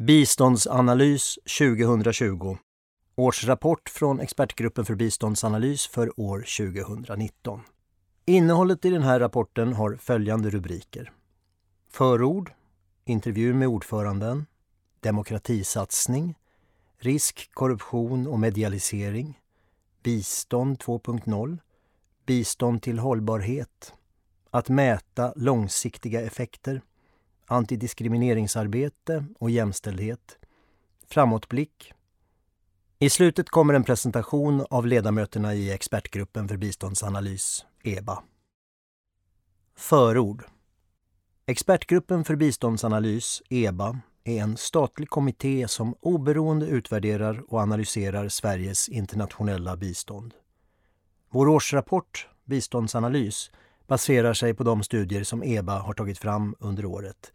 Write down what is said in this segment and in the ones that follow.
Biståndsanalys 2020 Årsrapport från Expertgruppen för biståndsanalys för år 2019. Innehållet i den här rapporten har följande rubriker. Förord, intervju med ordföranden, demokratisatsning, risk, korruption och medialisering, bistånd 2.0, bistånd till hållbarhet, att mäta långsiktiga effekter, antidiskrimineringsarbete och jämställdhet, framåtblick. I slutet kommer en presentation av ledamöterna i expertgruppen för biståndsanalys, EBA. Förord Expertgruppen för biståndsanalys, EBA, är en statlig kommitté som oberoende utvärderar och analyserar Sveriges internationella bistånd. Vår årsrapport, Biståndsanalys, baserar sig på de studier som EBA har tagit fram under året.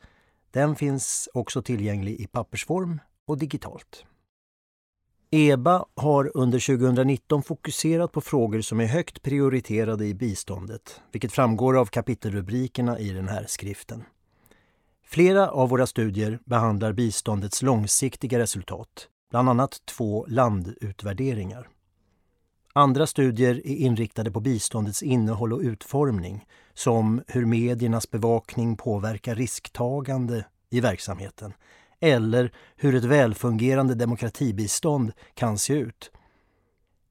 Den finns också tillgänglig i pappersform och digitalt. EBA har under 2019 fokuserat på frågor som är högt prioriterade i biståndet, vilket framgår av kapitelrubrikerna i den här skriften. Flera av våra studier behandlar biståndets långsiktiga resultat, bland annat två landutvärderingar. Andra studier är inriktade på biståndets innehåll och utformning som hur mediernas bevakning påverkar risktagande i verksamheten eller hur ett välfungerande demokratibistånd kan se ut.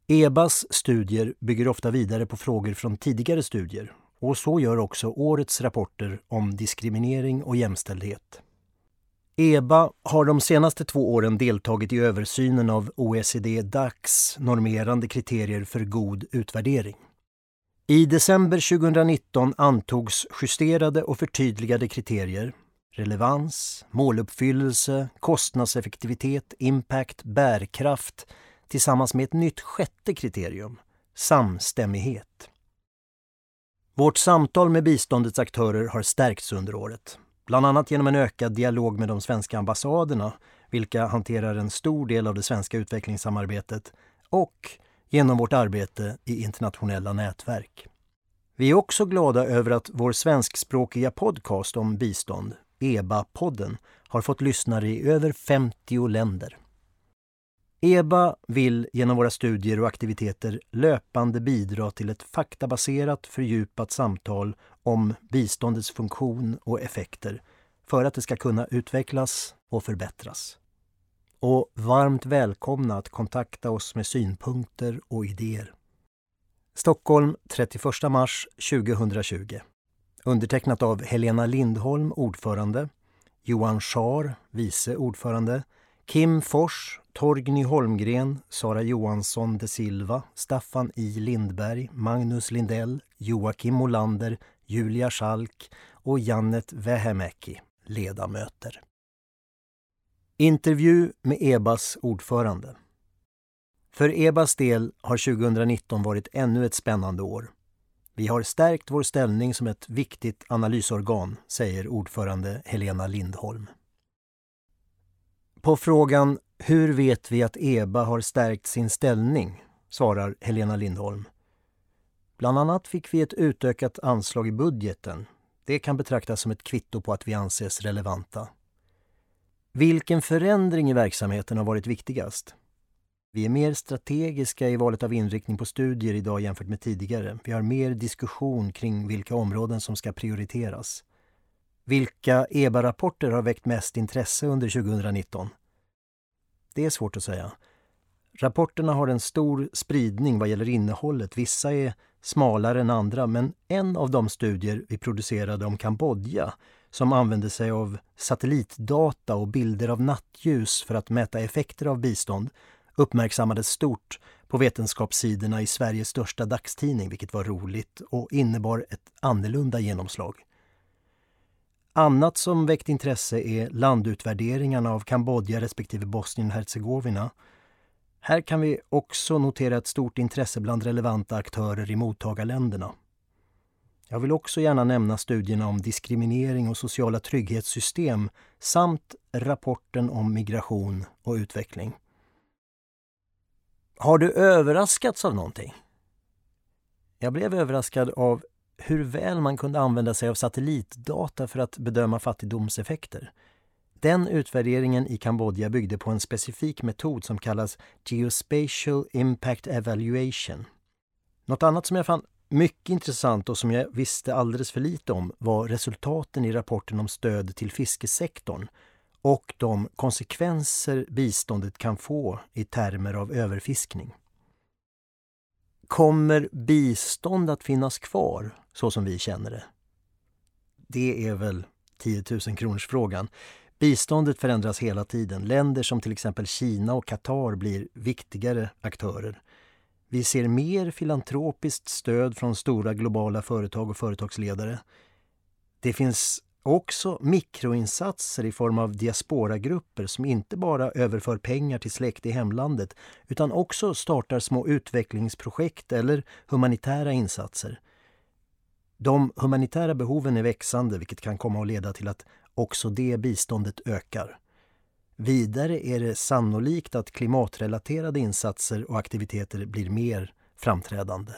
EBAs studier bygger ofta vidare på frågor från tidigare studier och så gör också årets rapporter om diskriminering och jämställdhet. EBA har de senaste två åren deltagit i översynen av OECD-DACs normerande kriterier för god utvärdering. I december 2019 antogs justerade och förtydligade kriterier relevans, måluppfyllelse, kostnadseffektivitet, impact, bärkraft tillsammans med ett nytt sjätte kriterium, samstämmighet. Vårt samtal med biståndets aktörer har stärkts under året. Bland annat genom en ökad dialog med de svenska ambassaderna vilka hanterar en stor del av det svenska utvecklingssamarbetet och genom vårt arbete i internationella nätverk. Vi är också glada över att vår svenskspråkiga podcast om bistånd, EBA-podden, har fått lyssnare i över 50 länder. EBA vill genom våra studier och aktiviteter löpande bidra till ett faktabaserat fördjupat samtal om biståndets funktion och effekter för att det ska kunna utvecklas och förbättras. Och varmt välkomna att kontakta oss med synpunkter och idéer. Stockholm 31 mars 2020. Undertecknat av Helena Lindholm, ordförande, Johan Schar, vice ordförande, Kim Fors, Torgny Holmgren, Sara Johansson de Silva, Staffan I Lindberg, Magnus Lindell, Joakim Molander, Julia Schalk och Jannet Vähämäki, ledamöter. Intervju med EBAs ordförande. För EBAs del har 2019 varit ännu ett spännande år. Vi har stärkt vår ställning som ett viktigt analysorgan, säger ordförande Helena Lindholm. På frågan hur vet vi att EBA har stärkt sin ställning? svarar Helena Lindholm. Bland annat fick vi ett utökat anslag i budgeten. Det kan betraktas som ett kvitto på att vi anses relevanta. Vilken förändring i verksamheten har varit viktigast? Vi är mer strategiska i valet av inriktning på studier idag jämfört med tidigare. Vi har mer diskussion kring vilka områden som ska prioriteras. Vilka EBA-rapporter har väckt mest intresse under 2019? Det är svårt att säga. Rapporterna har en stor spridning vad gäller innehållet. Vissa är smalare än andra, men en av de studier vi producerade om Kambodja som använde sig av satellitdata och bilder av nattljus för att mäta effekter av bistånd uppmärksammades stort på vetenskapssidorna i Sveriges största dagstidning, vilket var roligt och innebar ett annorlunda genomslag. Annat som väckt intresse är landutvärderingarna av Kambodja respektive Bosnien-Hercegovina. Här kan vi också notera ett stort intresse bland relevanta aktörer i mottagarländerna. Jag vill också gärna nämna studierna om diskriminering och sociala trygghetssystem samt rapporten om migration och utveckling. Har du överraskats av någonting? Jag blev överraskad av hur väl man kunde använda sig av satellitdata för att bedöma fattigdomseffekter. Den utvärderingen i Kambodja byggde på en specifik metod som kallas Geospatial Impact Evaluation. Något annat som jag fann mycket intressant och som jag visste alldeles för lite om var resultaten i rapporten om stöd till fiskesektorn och de konsekvenser biståndet kan få i termer av överfiskning. Kommer bistånd att finnas kvar så som vi känner det? Det är väl 10 000 kronors frågan. Biståndet förändras hela tiden. Länder som till exempel Kina och Qatar blir viktigare aktörer. Vi ser mer filantropiskt stöd från stora globala företag och företagsledare. Det finns också mikroinsatser i form av diasporagrupper som inte bara överför pengar till släkt i hemlandet utan också startar små utvecklingsprojekt eller humanitära insatser. De humanitära behoven är växande vilket kan komma att leda till att också det biståndet ökar. Vidare är det sannolikt att klimatrelaterade insatser och aktiviteter blir mer framträdande.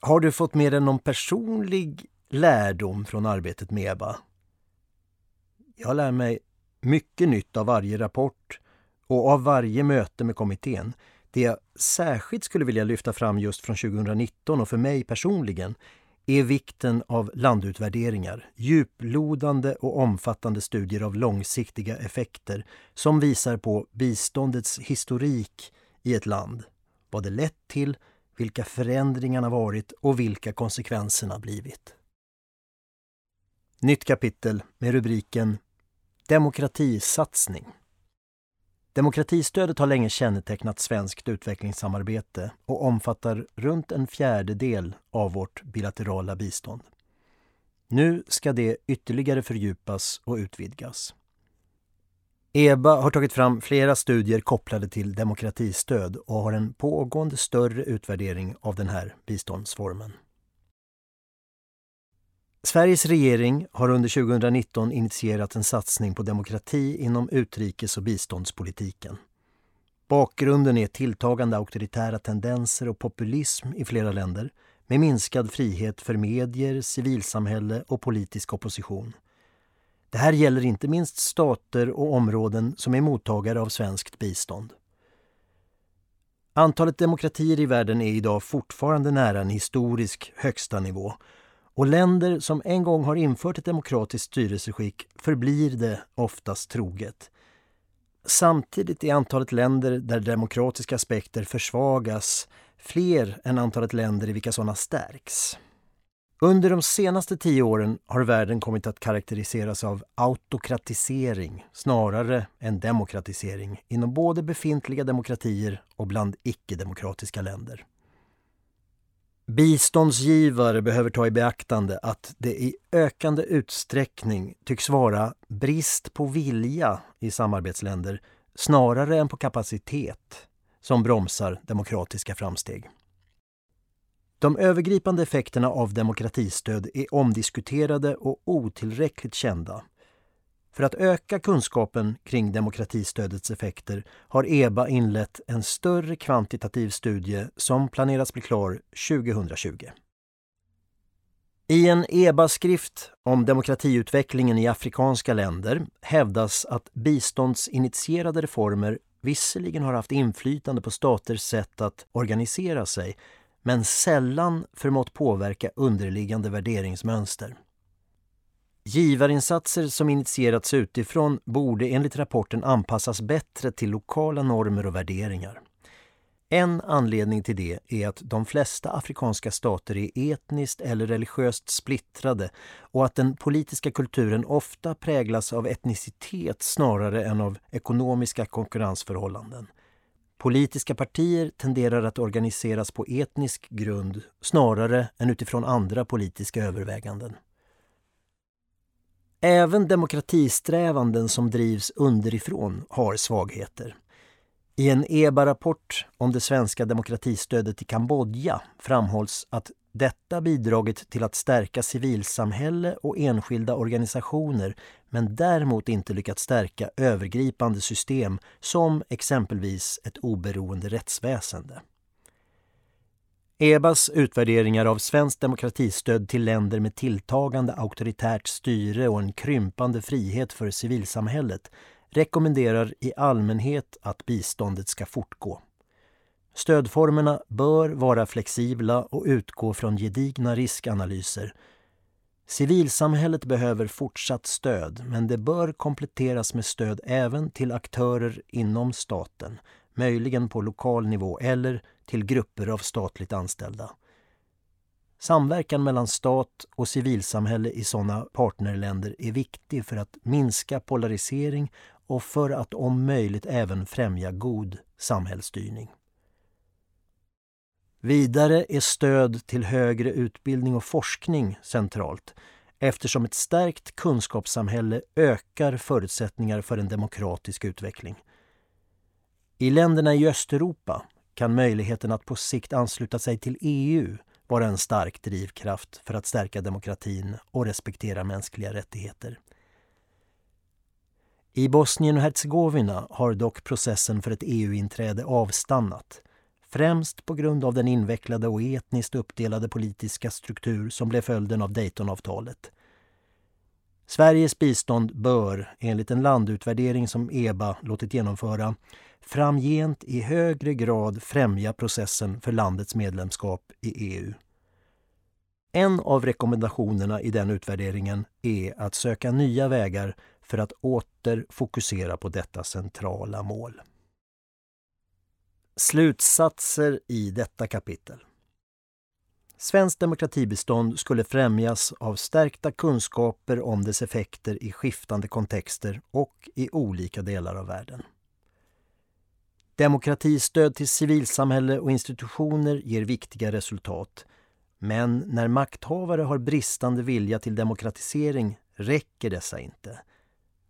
Har du fått med dig någon personlig lärdom från arbetet med EBA? Jag lär mig mycket nytt av varje rapport och av varje möte med kommittén. Det jag särskilt skulle vilja lyfta fram just från 2019 och för mig personligen är vikten av landutvärderingar, djuplodande och omfattande studier av långsiktiga effekter som visar på biståndets historik i ett land, vad det lett till, vilka förändringarna varit och vilka konsekvenserna blivit. Nytt kapitel med rubriken Demokratisatsning. Demokratistödet har länge kännetecknat svenskt utvecklingssamarbete och omfattar runt en fjärdedel av vårt bilaterala bistånd. Nu ska det ytterligare fördjupas och utvidgas. EBA har tagit fram flera studier kopplade till demokratistöd och har en pågående större utvärdering av den här biståndsformen. Sveriges regering har under 2019 initierat en satsning på demokrati inom utrikes och biståndspolitiken. Bakgrunden är tilltagande auktoritära tendenser och populism i flera länder med minskad frihet för medier, civilsamhälle och politisk opposition. Det här gäller inte minst stater och områden som är mottagare av svenskt bistånd. Antalet demokratier i världen är idag fortfarande nära en historisk högsta nivå och länder som en gång har infört ett demokratiskt styrelseskick förblir det oftast troget. Samtidigt är antalet länder där demokratiska aspekter försvagas fler än antalet länder i vilka sådana stärks. Under de senaste tio åren har världen kommit att karaktäriseras av autokratisering snarare än demokratisering inom både befintliga demokratier och bland icke-demokratiska länder. Biståndsgivare behöver ta i beaktande att det i ökande utsträckning tycks vara brist på vilja i samarbetsländer snarare än på kapacitet som bromsar demokratiska framsteg. De övergripande effekterna av demokratistöd är omdiskuterade och otillräckligt kända för att öka kunskapen kring demokratistödets effekter har EBA inlett en större kvantitativ studie som planeras bli klar 2020. I en EBA-skrift om demokratiutvecklingen i afrikanska länder hävdas att biståndsinitierade reformer visserligen har haft inflytande på staters sätt att organisera sig men sällan förmått påverka underliggande värderingsmönster. Givarinsatser som initierats utifrån borde enligt rapporten anpassas bättre till lokala normer och värderingar. En anledning till det är att de flesta afrikanska stater är etniskt eller religiöst splittrade och att den politiska kulturen ofta präglas av etnicitet snarare än av ekonomiska konkurrensförhållanden. Politiska partier tenderar att organiseras på etnisk grund snarare än utifrån andra politiska överväganden. Även demokratisträvanden som drivs underifrån har svagheter. I en EBA-rapport om det svenska demokratistödet i Kambodja framhålls att detta bidragit till att stärka civilsamhälle och enskilda organisationer men däremot inte lyckats stärka övergripande system som exempelvis ett oberoende rättsväsende. EBAs utvärderingar av svenskt demokratistöd till länder med tilltagande auktoritärt styre och en krympande frihet för civilsamhället rekommenderar i allmänhet att biståndet ska fortgå. Stödformerna bör vara flexibla och utgå från gedigna riskanalyser. Civilsamhället behöver fortsatt stöd men det bör kompletteras med stöd även till aktörer inom staten, möjligen på lokal nivå eller till grupper av statligt anställda. Samverkan mellan stat och civilsamhälle i sådana partnerländer är viktig för att minska polarisering och för att om möjligt även främja god samhällsstyrning. Vidare är stöd till högre utbildning och forskning centralt eftersom ett stärkt kunskapssamhälle ökar förutsättningar för en demokratisk utveckling. I länderna i Östeuropa kan möjligheten att på sikt ansluta sig till EU vara en stark drivkraft för att stärka demokratin och respektera mänskliga rättigheter. I Bosnien och Hercegovina har dock processen för ett EU-inträde avstannat främst på grund av den invecklade och etniskt uppdelade politiska struktur som blev följden av Daytonavtalet. Sveriges bistånd bör, enligt en landutvärdering som EBA låtit genomföra, framgent i högre grad främja processen för landets medlemskap i EU. En av rekommendationerna i den utvärderingen är att söka nya vägar för att åter fokusera på detta centrala mål. Slutsatser i detta kapitel. Svenskt demokratibistånd skulle främjas av stärkta kunskaper om dess effekter i skiftande kontexter och i olika delar av världen. Demokratistöd till civilsamhälle och institutioner ger viktiga resultat. Men när makthavare har bristande vilja till demokratisering räcker dessa inte.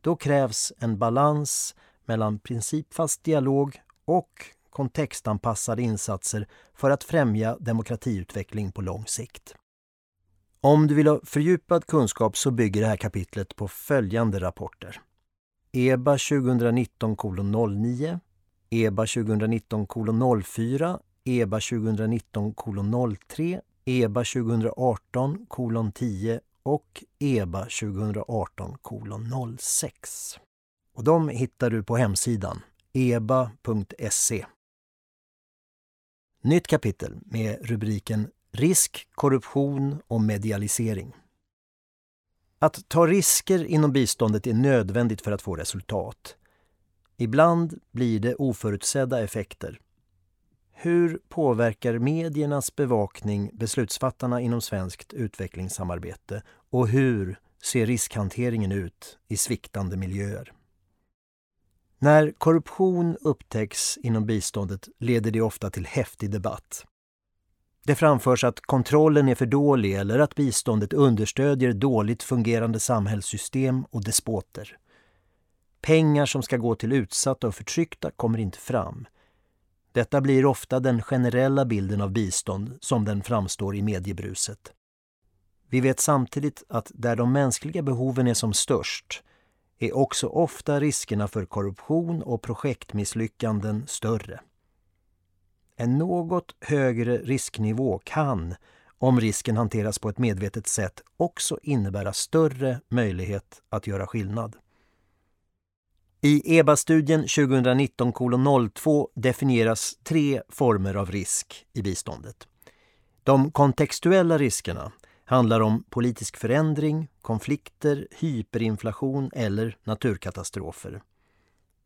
Då krävs en balans mellan principfast dialog och kontextanpassade insatser för att främja demokratiutveckling på lång sikt. Om du vill ha fördjupad kunskap så bygger det här kapitlet på följande rapporter. EBA 2019 09, EBA 2019 04, EBA 2019 03, EBA 2018 10 och EBA 2018 06. Och de hittar du på hemsidan eba.se. Nytt kapitel med rubriken Risk, korruption och medialisering. Att ta risker inom biståndet är nödvändigt för att få resultat. Ibland blir det oförutsedda effekter. Hur påverkar mediernas bevakning beslutsfattarna inom svenskt utvecklingssamarbete och hur ser riskhanteringen ut i sviktande miljöer? När korruption upptäcks inom biståndet leder det ofta till häftig debatt. Det framförs att kontrollen är för dålig eller att biståndet understödjer dåligt fungerande samhällssystem och despoter. Pengar som ska gå till utsatta och förtryckta kommer inte fram. Detta blir ofta den generella bilden av bistånd som den framstår i mediebruset. Vi vet samtidigt att där de mänskliga behoven är som störst är också ofta riskerna för korruption och projektmisslyckanden större. En något högre risknivå kan, om risken hanteras på ett medvetet sätt, också innebära större möjlighet att göra skillnad. I EBA-studien 2019-02 definieras tre former av risk i biståndet. De kontextuella riskerna handlar om politisk förändring, konflikter, hyperinflation eller naturkatastrofer.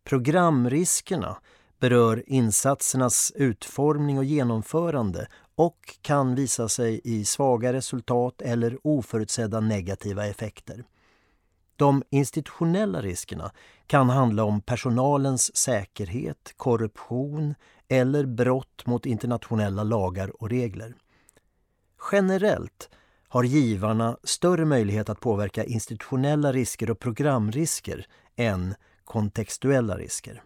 Programriskerna berör insatsernas utformning och genomförande och kan visa sig i svaga resultat eller oförutsedda negativa effekter. De institutionella riskerna kan handla om personalens säkerhet, korruption eller brott mot internationella lagar och regler. Generellt har givarna större möjlighet att påverka institutionella risker och programrisker än kontextuella risker.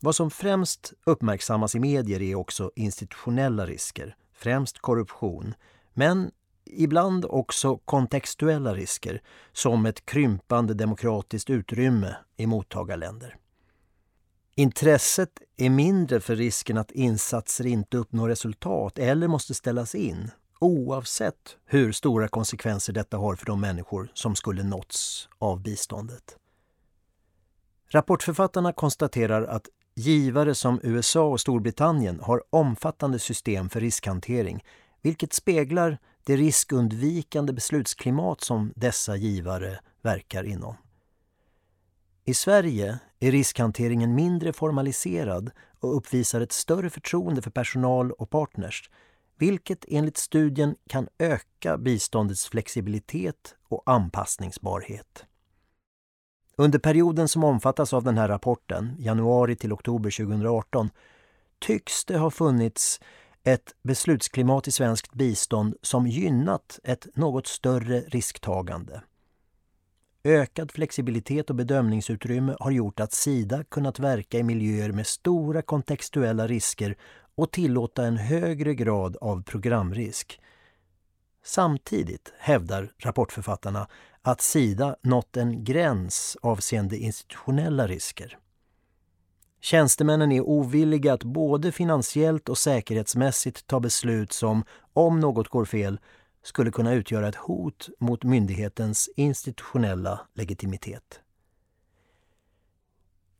Vad som främst uppmärksammas i medier är också institutionella risker, främst korruption, men ibland också kontextuella risker som ett krympande demokratiskt utrymme i mottagarländer. Intresset är mindre för risken att insatser inte uppnår resultat eller måste ställas in oavsett hur stora konsekvenser detta har för de människor som skulle nåtts av biståndet. Rapportförfattarna konstaterar att givare som USA och Storbritannien har omfattande system för riskhantering vilket speglar det riskundvikande beslutsklimat som dessa givare verkar inom. I Sverige är riskhanteringen mindre formaliserad och uppvisar ett större förtroende för personal och partners vilket enligt studien kan öka biståndets flexibilitet och anpassningsbarhet. Under perioden som omfattas av den här rapporten, januari till oktober 2018, tycks det ha funnits ett beslutsklimat i svenskt bistånd som gynnat ett något större risktagande. Ökad flexibilitet och bedömningsutrymme har gjort att Sida kunnat verka i miljöer med stora kontextuella risker och tillåta en högre grad av programrisk. Samtidigt hävdar rapportförfattarna att Sida nått en gräns avseende institutionella risker. Tjänstemännen är ovilliga att både finansiellt och säkerhetsmässigt ta beslut som, om något går fel, skulle kunna utgöra ett hot mot myndighetens institutionella legitimitet.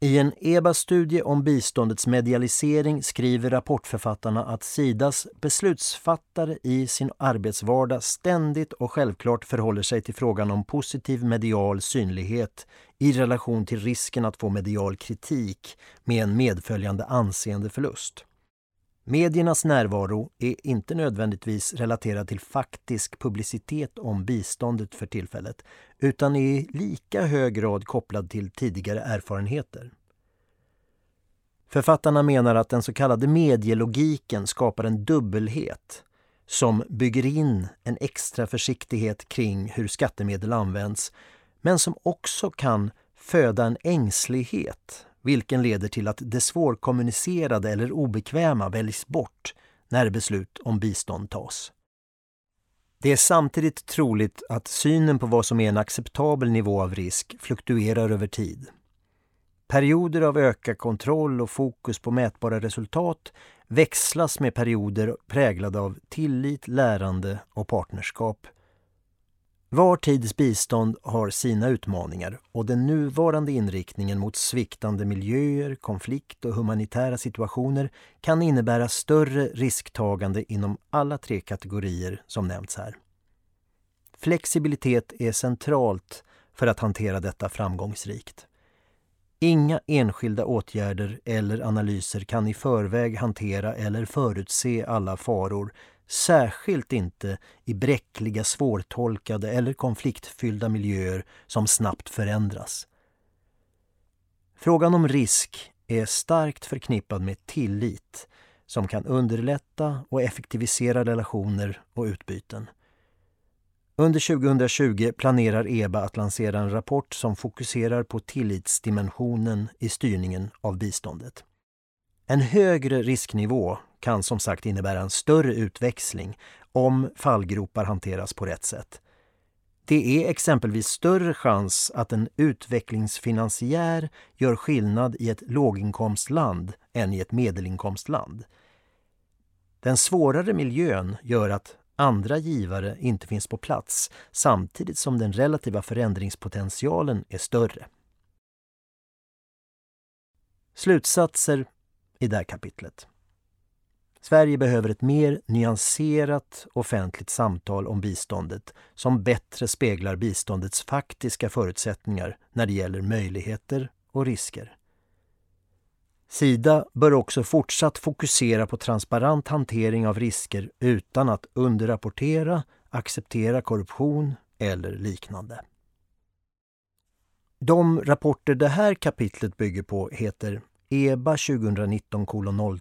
I en EBA-studie om biståndets medialisering skriver rapportförfattarna att Sidas beslutsfattare i sin arbetsvardag ständigt och självklart förhåller sig till frågan om positiv medial synlighet i relation till risken att få medial kritik med en medföljande anseendeförlust. Mediernas närvaro är inte nödvändigtvis relaterad till faktisk publicitet om biståndet för tillfället utan är i lika hög grad kopplad till tidigare erfarenheter. Författarna menar att den så kallade medielogiken skapar en dubbelhet som bygger in en extra försiktighet kring hur skattemedel används men som också kan föda en ängslighet vilken leder till att det svårkommunicerade eller obekväma väljs bort när beslut om bistånd tas. Det är samtidigt troligt att synen på vad som är en acceptabel nivå av risk fluktuerar över tid. Perioder av ökad kontroll och fokus på mätbara resultat växlas med perioder präglade av tillit, lärande och partnerskap var tids bistånd har sina utmaningar och den nuvarande inriktningen mot sviktande miljöer, konflikt och humanitära situationer kan innebära större risktagande inom alla tre kategorier som nämnts här. Flexibilitet är centralt för att hantera detta framgångsrikt. Inga enskilda åtgärder eller analyser kan i förväg hantera eller förutse alla faror Särskilt inte i bräckliga, svårtolkade eller konfliktfyllda miljöer som snabbt förändras. Frågan om risk är starkt förknippad med tillit som kan underlätta och effektivisera relationer och utbyten. Under 2020 planerar EBA att lansera en rapport som fokuserar på tillitsdimensionen i styrningen av biståndet. En högre risknivå kan som sagt innebära en större utväxling om fallgropar hanteras på rätt sätt. Det är exempelvis större chans att en utvecklingsfinansiär gör skillnad i ett låginkomstland än i ett medelinkomstland. Den svårare miljön gör att andra givare inte finns på plats samtidigt som den relativa förändringspotentialen är större. Slutsatser i det här kapitlet. Sverige behöver ett mer nyanserat offentligt samtal om biståndet som bättre speglar biståndets faktiska förutsättningar när det gäller möjligheter och risker. Sida bör också fortsatt fokusera på transparent hantering av risker utan att underrapportera, acceptera korruption eller liknande. De rapporter det här kapitlet bygger på heter EBA 2019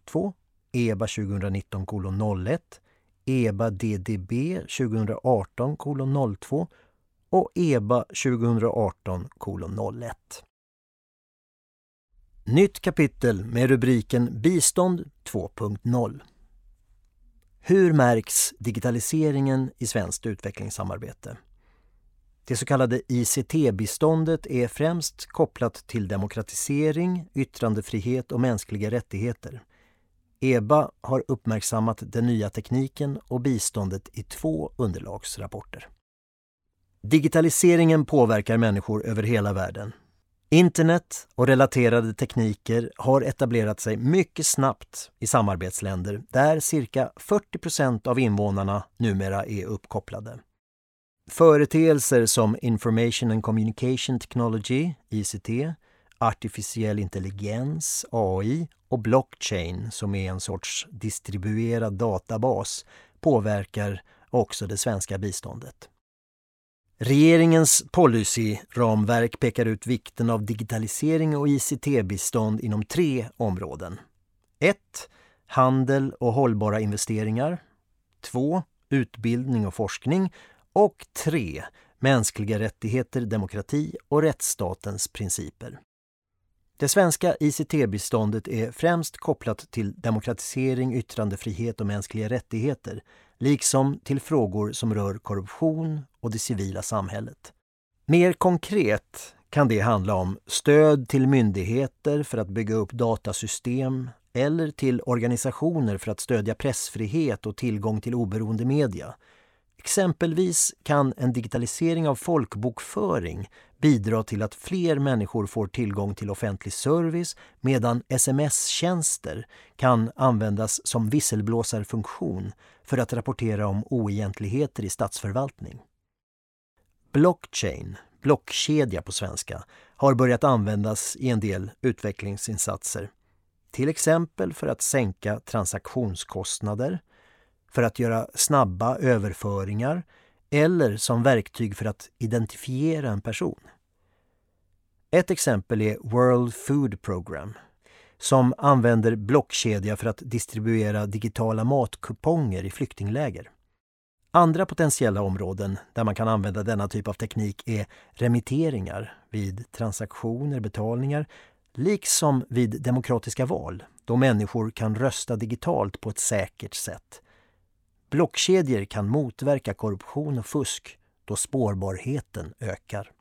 02 EBA 2019 01, EBA DDB 2018 02 och EBA 2018 01. Nytt kapitel med rubriken Bistånd 2.0. Hur märks digitaliseringen i svenskt utvecklingssamarbete? Det så kallade ICT-biståndet är främst kopplat till demokratisering, yttrandefrihet och mänskliga rättigheter. EBA har uppmärksammat den nya tekniken och biståndet i två underlagsrapporter. Digitaliseringen påverkar människor över hela världen. Internet och relaterade tekniker har etablerat sig mycket snabbt i samarbetsländer där cirka 40 procent av invånarna numera är uppkopplade. Företeelser som Information and Communication Technology, ICT, artificiell intelligens, AI och blockchain som är en sorts distribuerad databas påverkar också det svenska biståndet. Regeringens policyramverk pekar ut vikten av digitalisering och ICT-bistånd inom tre områden. 1. Handel och hållbara investeringar. 2. Utbildning och forskning. Och 3. Mänskliga rättigheter, demokrati och rättsstatens principer. Det svenska ICT-biståndet är främst kopplat till demokratisering, yttrandefrihet och mänskliga rättigheter liksom till frågor som rör korruption och det civila samhället. Mer konkret kan det handla om stöd till myndigheter för att bygga upp datasystem eller till organisationer för att stödja pressfrihet och tillgång till oberoende media. Exempelvis kan en digitalisering av folkbokföring bidra till att fler människor får tillgång till offentlig service medan sms-tjänster kan användas som visselblåsarfunktion för att rapportera om oegentligheter i statsförvaltning. Blockchain, blockkedja på svenska, har börjat användas i en del utvecklingsinsatser. Till exempel för att sänka transaktionskostnader, för att göra snabba överföringar eller som verktyg för att identifiera en person. Ett exempel är World Food Program som använder blockkedja för att distribuera digitala matkuponger i flyktingläger. Andra potentiella områden där man kan använda denna typ av teknik är remitteringar vid transaktioner, betalningar, liksom vid demokratiska val då människor kan rösta digitalt på ett säkert sätt. Blockkedjor kan motverka korruption och fusk då spårbarheten ökar.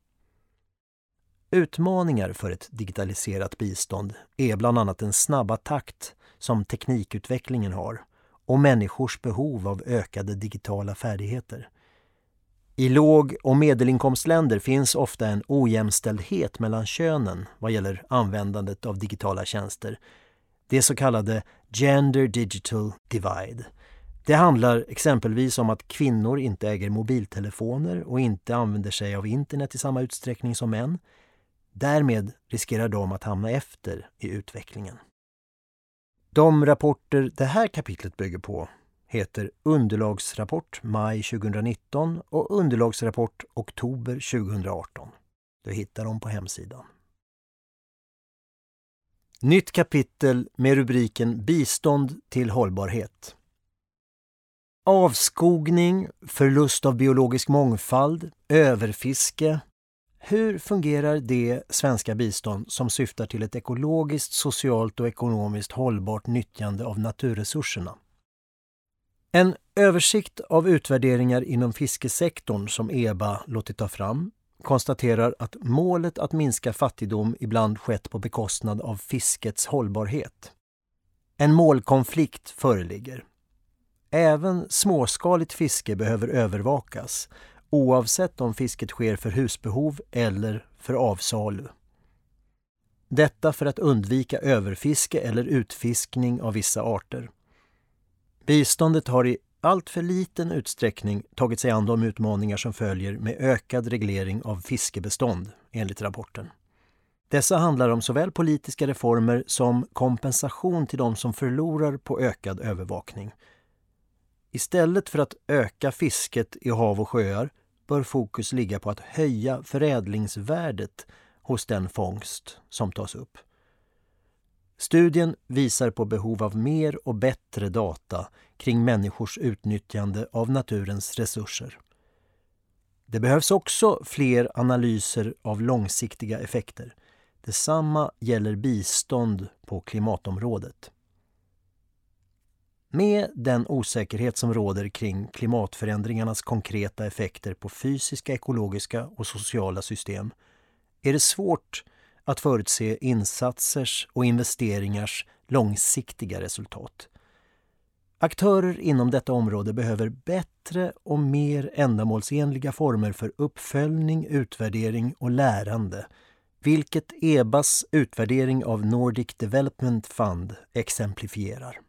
Utmaningar för ett digitaliserat bistånd är bland annat den snabba takt som teknikutvecklingen har och människors behov av ökade digitala färdigheter. I låg och medelinkomstländer finns ofta en ojämställdhet mellan könen vad gäller användandet av digitala tjänster. Det så kallade Gender Digital Divide. Det handlar exempelvis om att kvinnor inte äger mobiltelefoner och inte använder sig av internet i samma utsträckning som män. Därmed riskerar de att hamna efter i utvecklingen. De rapporter det här kapitlet bygger på heter Underlagsrapport maj 2019 och Underlagsrapport oktober 2018. Du hittar dem på hemsidan. Nytt kapitel med rubriken Bistånd till hållbarhet. Avskogning, förlust av biologisk mångfald, överfiske, hur fungerar det svenska bistånd som syftar till ett ekologiskt, socialt och ekonomiskt hållbart nyttjande av naturresurserna? En översikt av utvärderingar inom fiskesektorn som EBA låtit ta fram konstaterar att målet att minska fattigdom ibland skett på bekostnad av fiskets hållbarhet. En målkonflikt föreligger. Även småskaligt fiske behöver övervakas oavsett om fisket sker för husbehov eller för avsalu. Detta för att undvika överfiske eller utfiskning av vissa arter. Biståndet har i allt för liten utsträckning tagit sig an de utmaningar som följer med ökad reglering av fiskebestånd, enligt rapporten. Dessa handlar om såväl politiska reformer som kompensation till de som förlorar på ökad övervakning. Istället för att öka fisket i hav och sjöar bör fokus ligga på att höja förädlingsvärdet hos den fångst som tas upp. Studien visar på behov av mer och bättre data kring människors utnyttjande av naturens resurser. Det behövs också fler analyser av långsiktiga effekter. Detsamma gäller bistånd på klimatområdet. Med den osäkerhet som råder kring klimatförändringarnas konkreta effekter på fysiska, ekologiska och sociala system är det svårt att förutse insatsers och investeringars långsiktiga resultat. Aktörer inom detta område behöver bättre och mer ändamålsenliga former för uppföljning, utvärdering och lärande vilket EBAs utvärdering av Nordic Development Fund exemplifierar.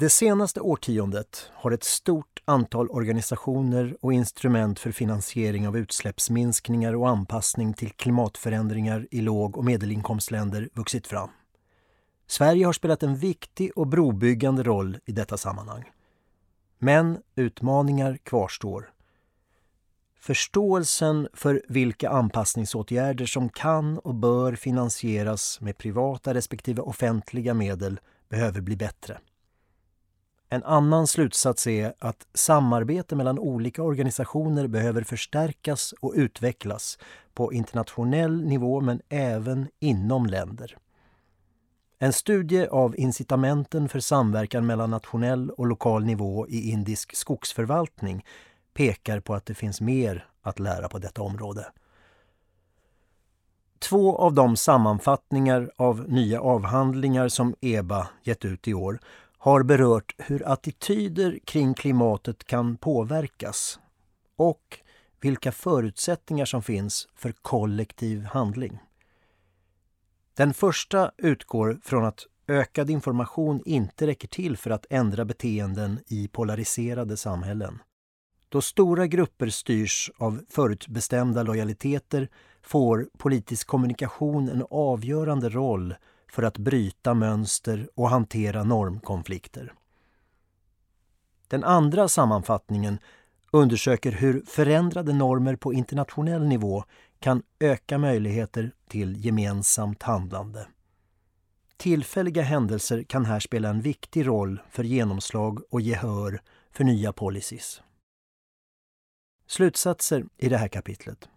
Det senaste årtiondet har ett stort antal organisationer och instrument för finansiering av utsläppsminskningar och anpassning till klimatförändringar i låg och medelinkomstländer vuxit fram. Sverige har spelat en viktig och brobyggande roll i detta sammanhang. Men utmaningar kvarstår. Förståelsen för vilka anpassningsåtgärder som kan och bör finansieras med privata respektive offentliga medel behöver bli bättre. En annan slutsats är att samarbete mellan olika organisationer behöver förstärkas och utvecklas på internationell nivå men även inom länder. En studie av incitamenten för samverkan mellan nationell och lokal nivå i indisk skogsförvaltning pekar på att det finns mer att lära på detta område. Två av de sammanfattningar av nya avhandlingar som EBA gett ut i år har berört hur attityder kring klimatet kan påverkas och vilka förutsättningar som finns för kollektiv handling. Den första utgår från att ökad information inte räcker till för att ändra beteenden i polariserade samhällen. Då stora grupper styrs av förutbestämda lojaliteter får politisk kommunikation en avgörande roll för att bryta mönster och hantera normkonflikter. Den andra sammanfattningen undersöker hur förändrade normer på internationell nivå kan öka möjligheter till gemensamt handlande. Tillfälliga händelser kan här spela en viktig roll för genomslag och gehör för nya policies. Slutsatser i det här kapitlet.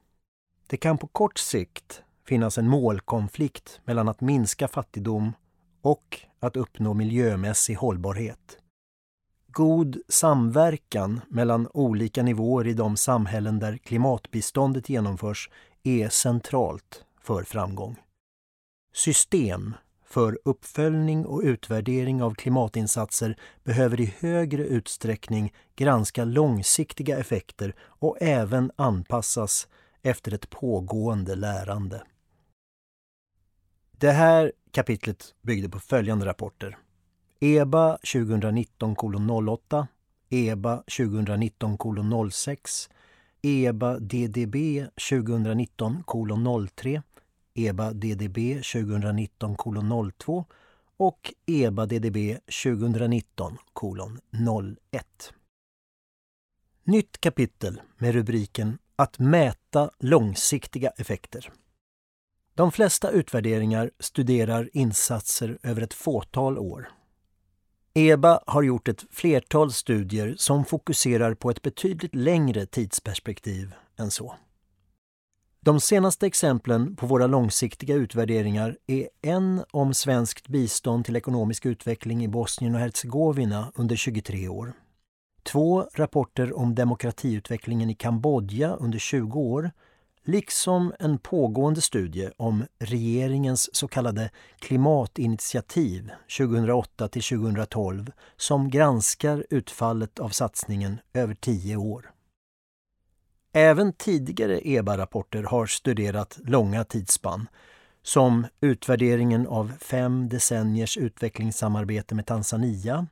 Det kan på kort sikt finnas en målkonflikt mellan att minska fattigdom och att uppnå miljömässig hållbarhet. God samverkan mellan olika nivåer i de samhällen där klimatbiståndet genomförs är centralt för framgång. System för uppföljning och utvärdering av klimatinsatser behöver i högre utsträckning granska långsiktiga effekter och även anpassas efter ett pågående lärande. Det här kapitlet byggde på följande rapporter. EBA 2019 08, EBA 2019 06, EBA DDB 2019 03, EBA DDB 2019 02 och EBA DDB 2019 01. Nytt kapitel med rubriken Att mäta långsiktiga effekter. De flesta utvärderingar studerar insatser över ett fåtal år. EBA har gjort ett flertal studier som fokuserar på ett betydligt längre tidsperspektiv än så. De senaste exemplen på våra långsiktiga utvärderingar är en om svenskt bistånd till ekonomisk utveckling i Bosnien och Hercegovina under 23 år. Två rapporter om demokratiutvecklingen i Kambodja under 20 år liksom en pågående studie om regeringens så kallade klimatinitiativ 2008 till 2012 som granskar utfallet av satsningen över tio år. Även tidigare EBA-rapporter har studerat långa tidsspann som utvärderingen av fem decenniers utvecklingssamarbete med Tanzania,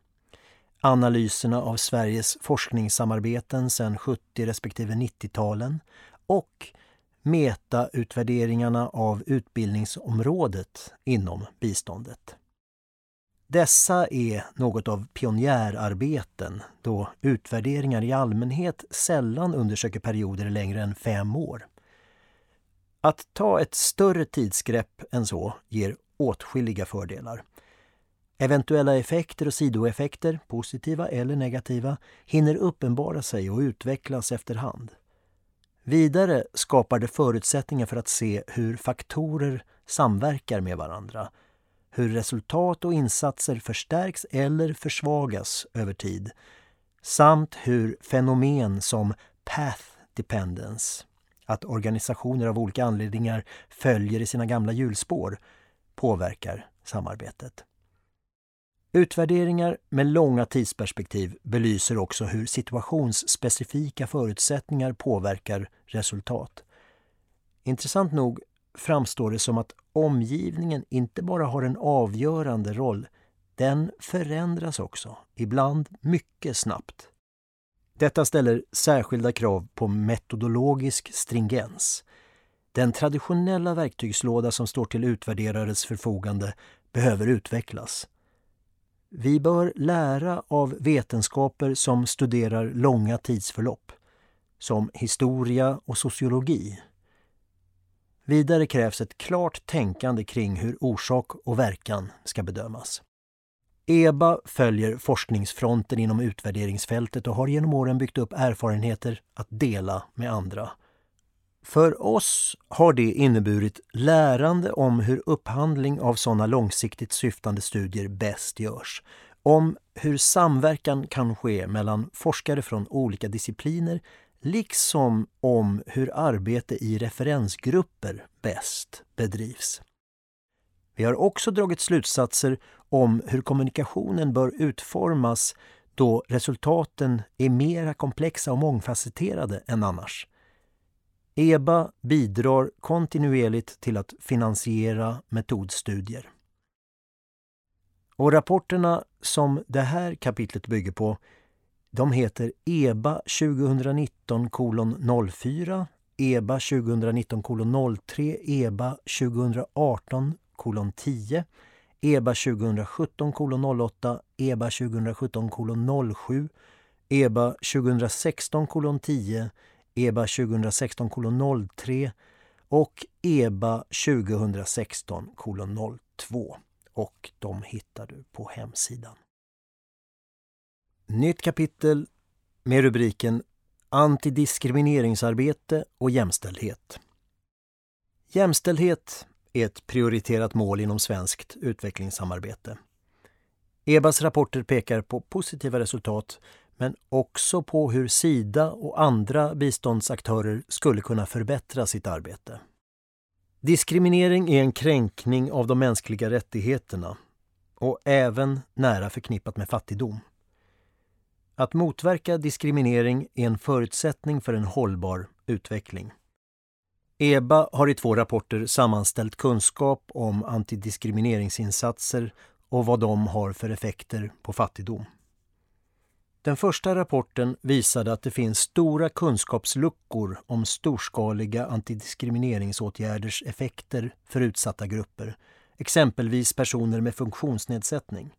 analyserna av Sveriges forskningssamarbeten sedan 70 respektive 90-talen och metautvärderingarna av utbildningsområdet inom biståndet. Dessa är något av pionjärarbeten då utvärderingar i allmänhet sällan undersöker perioder längre än fem år. Att ta ett större tidsgrepp än så ger åtskilliga fördelar. Eventuella effekter och sidoeffekter, positiva eller negativa, hinner uppenbara sig och utvecklas efterhand. Vidare skapar det förutsättningar för att se hur faktorer samverkar med varandra hur resultat och insatser förstärks eller försvagas över tid samt hur fenomen som path dependence, att organisationer av olika anledningar följer i sina gamla hjulspår, påverkar samarbetet. Utvärderingar med långa tidsperspektiv belyser också hur situationsspecifika förutsättningar påverkar resultat. Intressant nog framstår det som att omgivningen inte bara har en avgörande roll, den förändras också, ibland mycket snabbt. Detta ställer särskilda krav på metodologisk stringens. Den traditionella verktygslåda som står till utvärderares förfogande behöver utvecklas. Vi bör lära av vetenskaper som studerar långa tidsförlopp, som historia och sociologi. Vidare krävs ett klart tänkande kring hur orsak och verkan ska bedömas. EBA följer forskningsfronten inom utvärderingsfältet och har genom åren byggt upp erfarenheter att dela med andra. För oss har det inneburit lärande om hur upphandling av sådana långsiktigt syftande studier bäst görs. Om hur samverkan kan ske mellan forskare från olika discipliner liksom om hur arbete i referensgrupper bäst bedrivs. Vi har också dragit slutsatser om hur kommunikationen bör utformas då resultaten är mera komplexa och mångfacetterade än annars. EBA bidrar kontinuerligt till att finansiera metodstudier. Och rapporterna som det här kapitlet bygger på de heter EBA 2019 04, EBA 2019 03, EBA 2018 10, EBA 2017 08, EBA 2017 07, EBA 2016 10, EBA 2016 03 och EBA 2016 02. Och de hittar du på hemsidan. Nytt kapitel med rubriken Antidiskrimineringsarbete och jämställdhet. Jämställdhet är ett prioriterat mål inom svenskt utvecklingssamarbete. EBAs rapporter pekar på positiva resultat men också på hur Sida och andra biståndsaktörer skulle kunna förbättra sitt arbete. Diskriminering är en kränkning av de mänskliga rättigheterna och även nära förknippat med fattigdom. Att motverka diskriminering är en förutsättning för en hållbar utveckling. EBA har i två rapporter sammanställt kunskap om antidiskrimineringsinsatser och vad de har för effekter på fattigdom. Den första rapporten visade att det finns stora kunskapsluckor om storskaliga antidiskrimineringsåtgärders effekter för utsatta grupper, exempelvis personer med funktionsnedsättning.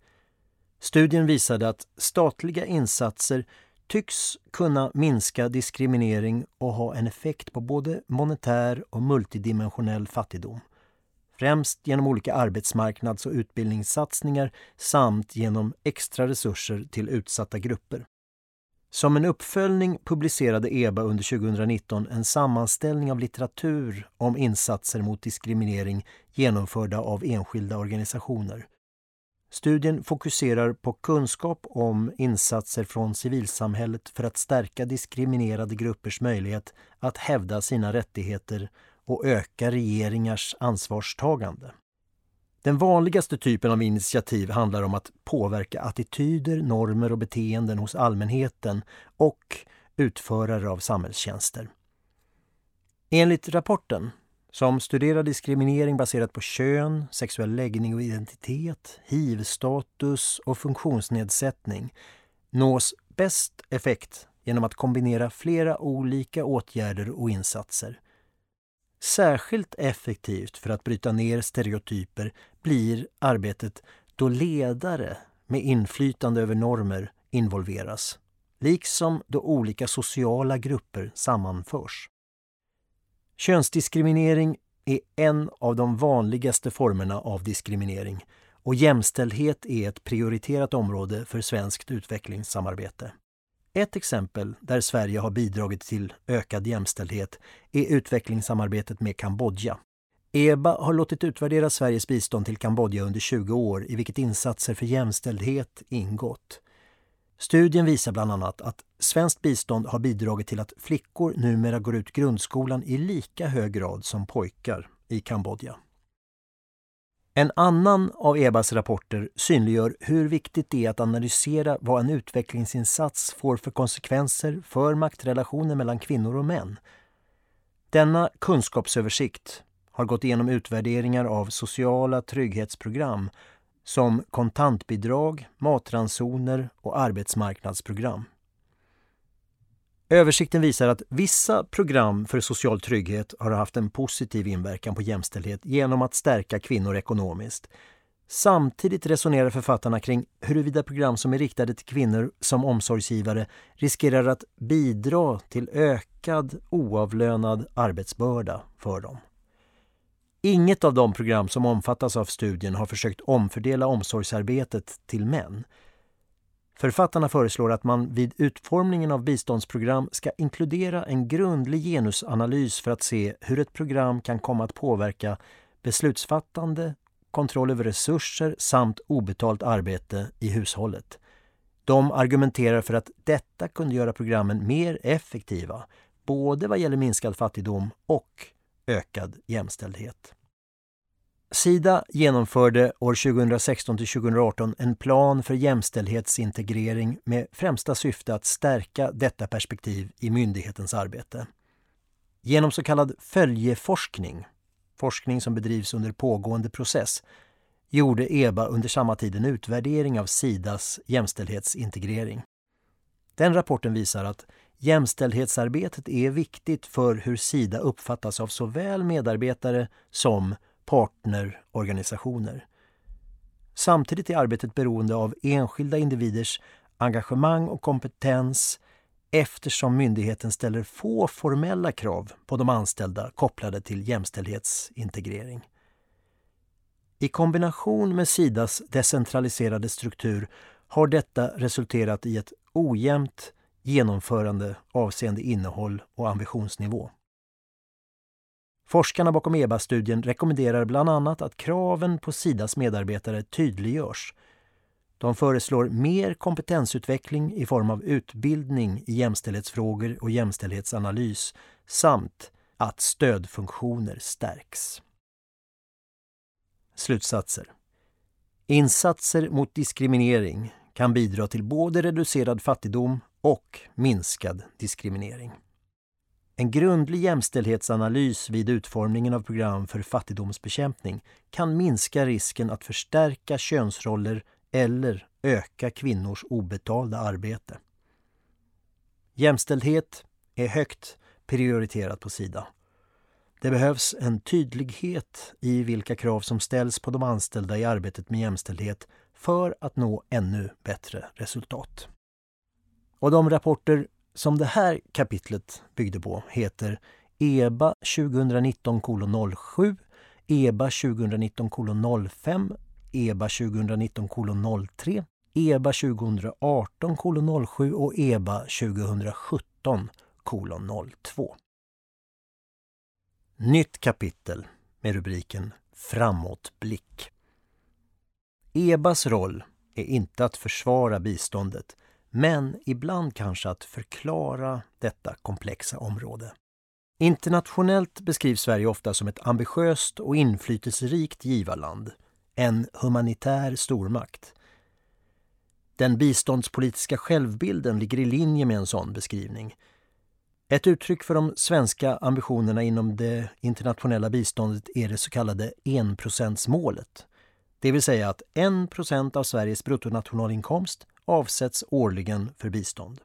Studien visade att statliga insatser tycks kunna minska diskriminering och ha en effekt på både monetär och multidimensionell fattigdom. Främst genom olika arbetsmarknads och utbildningssatsningar samt genom extra resurser till utsatta grupper. Som en uppföljning publicerade EBA under 2019 en sammanställning av litteratur om insatser mot diskriminering genomförda av enskilda organisationer. Studien fokuserar på kunskap om insatser från civilsamhället för att stärka diskriminerade gruppers möjlighet att hävda sina rättigheter och öka regeringars ansvarstagande. Den vanligaste typen av initiativ handlar om att påverka attityder, normer och beteenden hos allmänheten och utförare av samhällstjänster. Enligt rapporten som studerar diskriminering baserat på kön, sexuell läggning och identitet, hiv-status och funktionsnedsättning nås bäst effekt genom att kombinera flera olika åtgärder och insatser. Särskilt effektivt för att bryta ner stereotyper blir arbetet då ledare med inflytande över normer involveras, liksom då olika sociala grupper sammanförs. Könsdiskriminering är en av de vanligaste formerna av diskriminering och jämställdhet är ett prioriterat område för svenskt utvecklingssamarbete. Ett exempel där Sverige har bidragit till ökad jämställdhet är utvecklingssamarbetet med Kambodja. EBA har låtit utvärdera Sveriges bistånd till Kambodja under 20 år i vilket insatser för jämställdhet ingått. Studien visar bland annat att svenskt bistånd har bidragit till att flickor numera går ut grundskolan i lika hög grad som pojkar i Kambodja. En annan av EBAs rapporter synliggör hur viktigt det är att analysera vad en utvecklingsinsats får för konsekvenser för maktrelationer mellan kvinnor och män. Denna kunskapsöversikt har gått igenom utvärderingar av sociala trygghetsprogram som kontantbidrag, matransoner och arbetsmarknadsprogram. Översikten visar att vissa program för social trygghet har haft en positiv inverkan på jämställdhet genom att stärka kvinnor ekonomiskt. Samtidigt resonerar författarna kring huruvida program som är riktade till kvinnor som omsorgsgivare riskerar att bidra till ökad oavlönad arbetsbörda för dem. Inget av de program som omfattas av studien har försökt omfördela omsorgsarbetet till män. Författarna föreslår att man vid utformningen av biståndsprogram ska inkludera en grundlig genusanalys för att se hur ett program kan komma att påverka beslutsfattande, kontroll över resurser samt obetalt arbete i hushållet. De argumenterar för att detta kunde göra programmen mer effektiva, både vad gäller minskad fattigdom och ökad jämställdhet. Sida genomförde år 2016 till 2018 en plan för jämställdhetsintegrering med främsta syfte att stärka detta perspektiv i myndighetens arbete. Genom så kallad följeforskning, forskning som bedrivs under pågående process, gjorde EBA under samma tid en utvärdering av Sidas jämställdhetsintegrering. Den rapporten visar att jämställdhetsarbetet är viktigt för hur Sida uppfattas av såväl medarbetare som partnerorganisationer. Samtidigt är arbetet beroende av enskilda individers engagemang och kompetens eftersom myndigheten ställer få formella krav på de anställda kopplade till jämställdhetsintegrering. I kombination med Sidas decentraliserade struktur har detta resulterat i ett ojämnt genomförande avseende innehåll och ambitionsnivå. Forskarna bakom EBA-studien rekommenderar bland annat att kraven på Sidas medarbetare tydliggörs. De föreslår mer kompetensutveckling i form av utbildning i jämställdhetsfrågor och jämställdhetsanalys samt att stödfunktioner stärks. Slutsatser Insatser mot diskriminering kan bidra till både reducerad fattigdom och minskad diskriminering. En grundlig jämställdhetsanalys vid utformningen av program för fattigdomsbekämpning kan minska risken att förstärka könsroller eller öka kvinnors obetalda arbete. Jämställdhet är högt prioriterat på Sida. Det behövs en tydlighet i vilka krav som ställs på de anställda i arbetet med jämställdhet för att nå ännu bättre resultat. Och de rapporter som det här kapitlet byggde på heter EBA 2019 07, EBA 2019 05, EBA 2019 03, EBA 2018 07 och EBA 2017 02. Nytt kapitel med rubriken Framåtblick. EBAs roll är inte att försvara biståndet men ibland kanske att förklara detta komplexa område. Internationellt beskrivs Sverige ofta som ett ambitiöst och inflytelserikt givarland, en humanitär stormakt. Den biståndspolitiska självbilden ligger i linje med en sån beskrivning. Ett uttryck för de svenska ambitionerna inom det internationella biståndet är det så kallade enprocentsmålet. Det vill säga att 1% av Sveriges bruttonationalinkomst avsätts årligen för bistånd.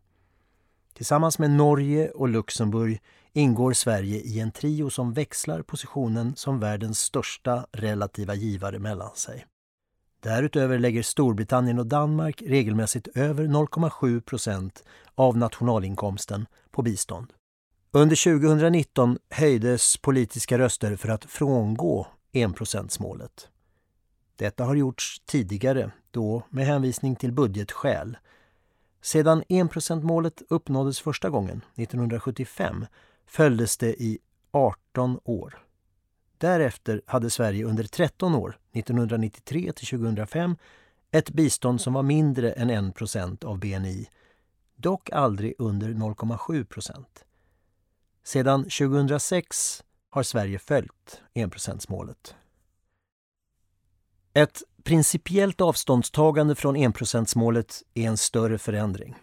Tillsammans med Norge och Luxemburg ingår Sverige i en trio som växlar positionen som världens största relativa givare mellan sig. Därutöver lägger Storbritannien och Danmark regelmässigt över 0,7 procent av nationalinkomsten på bistånd. Under 2019 höjdes politiska röster för att frångå enprocentsmålet. Detta har gjorts tidigare, då med hänvisning till budgetskäl. Sedan enprocentmålet uppnåddes första gången, 1975, följdes det i 18 år. Därefter hade Sverige under 13 år, 1993 till 2005, ett bistånd som var mindre än 1% av BNI, dock aldrig under 0,7. Sedan 2006 har Sverige följt enprocentsmålet. Ett principiellt avståndstagande från enprocentsmålet är en större förändring.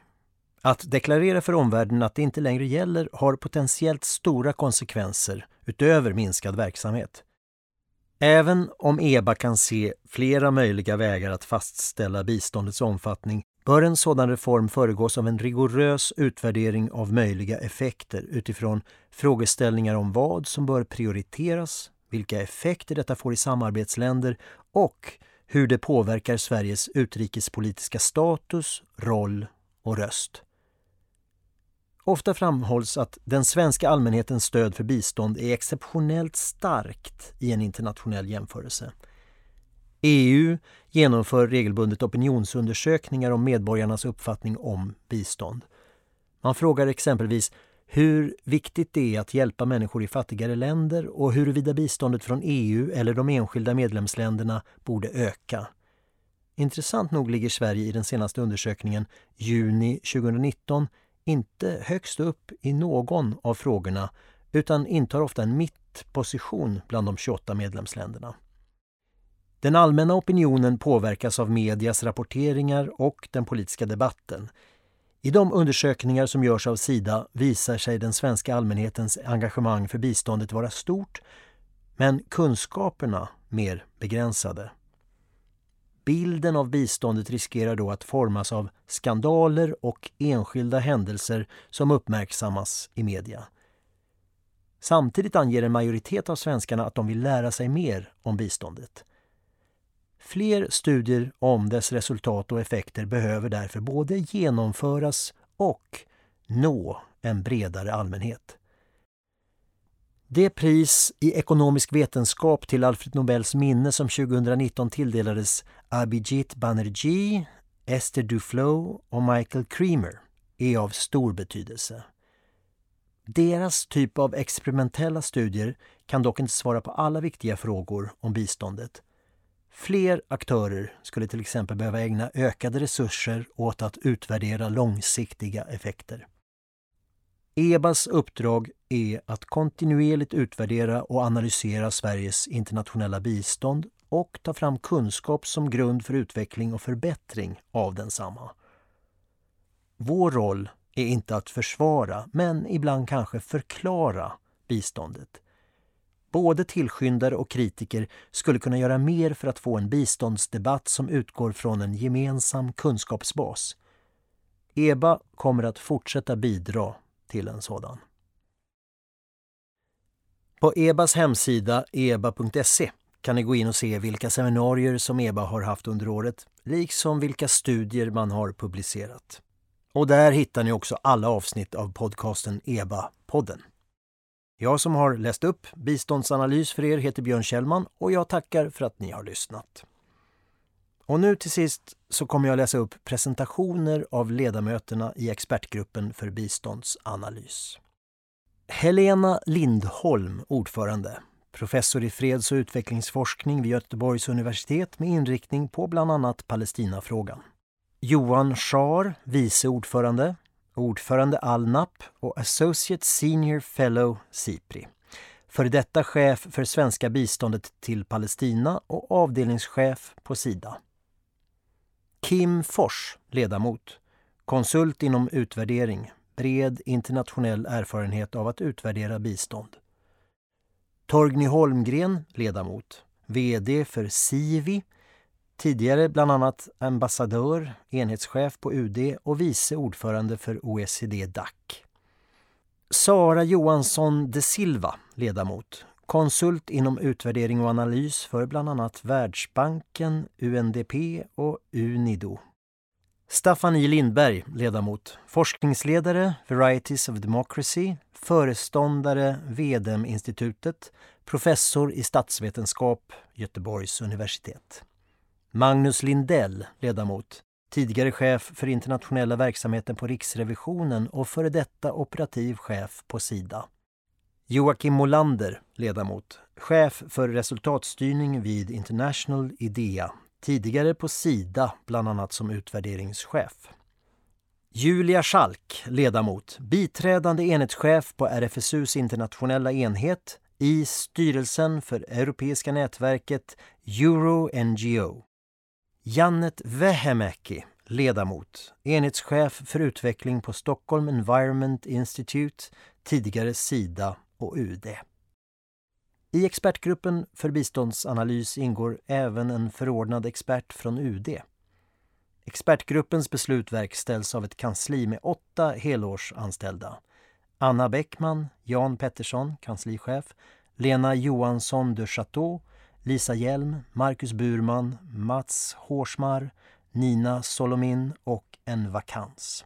Att deklarera för omvärlden att det inte längre gäller har potentiellt stora konsekvenser utöver minskad verksamhet. Även om EBA kan se flera möjliga vägar att fastställa biståndets omfattning bör en sådan reform föregås av en rigorös utvärdering av möjliga effekter utifrån frågeställningar om vad som bör prioriteras, vilka effekter detta får i samarbetsländer och hur det påverkar Sveriges utrikespolitiska status, roll och röst. Ofta framhålls att den svenska allmänhetens stöd för bistånd är exceptionellt starkt i en internationell jämförelse. EU genomför regelbundet opinionsundersökningar om medborgarnas uppfattning om bistånd. Man frågar exempelvis hur viktigt det är att hjälpa människor i fattigare länder och huruvida biståndet från EU eller de enskilda medlemsländerna borde öka. Intressant nog ligger Sverige i den senaste undersökningen, juni 2019, inte högst upp i någon av frågorna utan intar ofta en mittposition bland de 28 medlemsländerna. Den allmänna opinionen påverkas av medias rapporteringar och den politiska debatten. I de undersökningar som görs av Sida visar sig den svenska allmänhetens engagemang för biståndet vara stort men kunskaperna mer begränsade. Bilden av biståndet riskerar då att formas av skandaler och enskilda händelser som uppmärksammas i media. Samtidigt anger en majoritet av svenskarna att de vill lära sig mer om biståndet. Fler studier om dess resultat och effekter behöver därför både genomföras och nå en bredare allmänhet. Det pris i ekonomisk vetenskap till Alfred Nobels minne som 2019 tilldelades Abhijit Banerjee, Esther Duflo och Michael Creamer är av stor betydelse. Deras typ av experimentella studier kan dock inte svara på alla viktiga frågor om biståndet. Fler aktörer skulle till exempel behöva ägna ökade resurser åt att utvärdera långsiktiga effekter. EBAs uppdrag är att kontinuerligt utvärdera och analysera Sveriges internationella bistånd och ta fram kunskap som grund för utveckling och förbättring av densamma. Vår roll är inte att försvara, men ibland kanske förklara biståndet. Både tillskyndare och kritiker skulle kunna göra mer för att få en biståndsdebatt som utgår från en gemensam kunskapsbas. EBA kommer att fortsätta bidra till en sådan. På EBAs hemsida eba.se kan ni gå in och se vilka seminarier som EBA har haft under året, liksom vilka studier man har publicerat. Och där hittar ni också alla avsnitt av podcasten EBA-podden. Jag som har läst upp biståndsanalys för er heter Björn Kjellman och jag tackar för att ni har lyssnat. Och nu till sist så kommer jag läsa upp presentationer av ledamöterna i expertgruppen för biståndsanalys. Helena Lindholm, ordförande, professor i freds och utvecklingsforskning vid Göteborgs universitet med inriktning på bland annat Palestinafrågan. Johan Schar, vice ordförande, ordförande Alnap och Associate Senior Fellow SIPRI. För detta chef för svenska biståndet till Palestina och avdelningschef på Sida. Kim Fors, ledamot, konsult inom utvärdering, bred internationell erfarenhet av att utvärdera bistånd. Torgny Holmgren, ledamot, VD för Sivi, tidigare bland annat ambassadör, enhetschef på UD och vice ordförande för OECD-DAC. Sara Johansson de Silva, ledamot, konsult inom utvärdering och analys för bland annat Världsbanken, UNDP och Unido. Staffan I Lindberg, ledamot, forskningsledare, Varieties of Democracy, föreståndare, VDM-institutet, professor i statsvetenskap, Göteborgs universitet. Magnus Lindell, ledamot, tidigare chef för internationella verksamheten på Riksrevisionen och före detta operativ chef på Sida. Joakim Molander, ledamot, chef för resultatstyrning vid International IDEA, tidigare på Sida, bland annat som utvärderingschef. Julia Schalk, ledamot, biträdande enhetschef på RFSUs internationella enhet i styrelsen för Europeiska nätverket Euro-NGO. Jannet Vähämäki, ledamot, enhetschef för utveckling på Stockholm Environment Institute, tidigare Sida och UD. I expertgruppen för biståndsanalys ingår även en förordnad expert från UD. Expertgruppens beslut verkställs av ett kansli med åtta helårsanställda. Anna Bäckman, Jan Pettersson, kanslichef, Lena Johansson de Chateau, Lisa Hjelm, Marcus Burman, Mats Hårsmar, Nina Solomin och en vakans.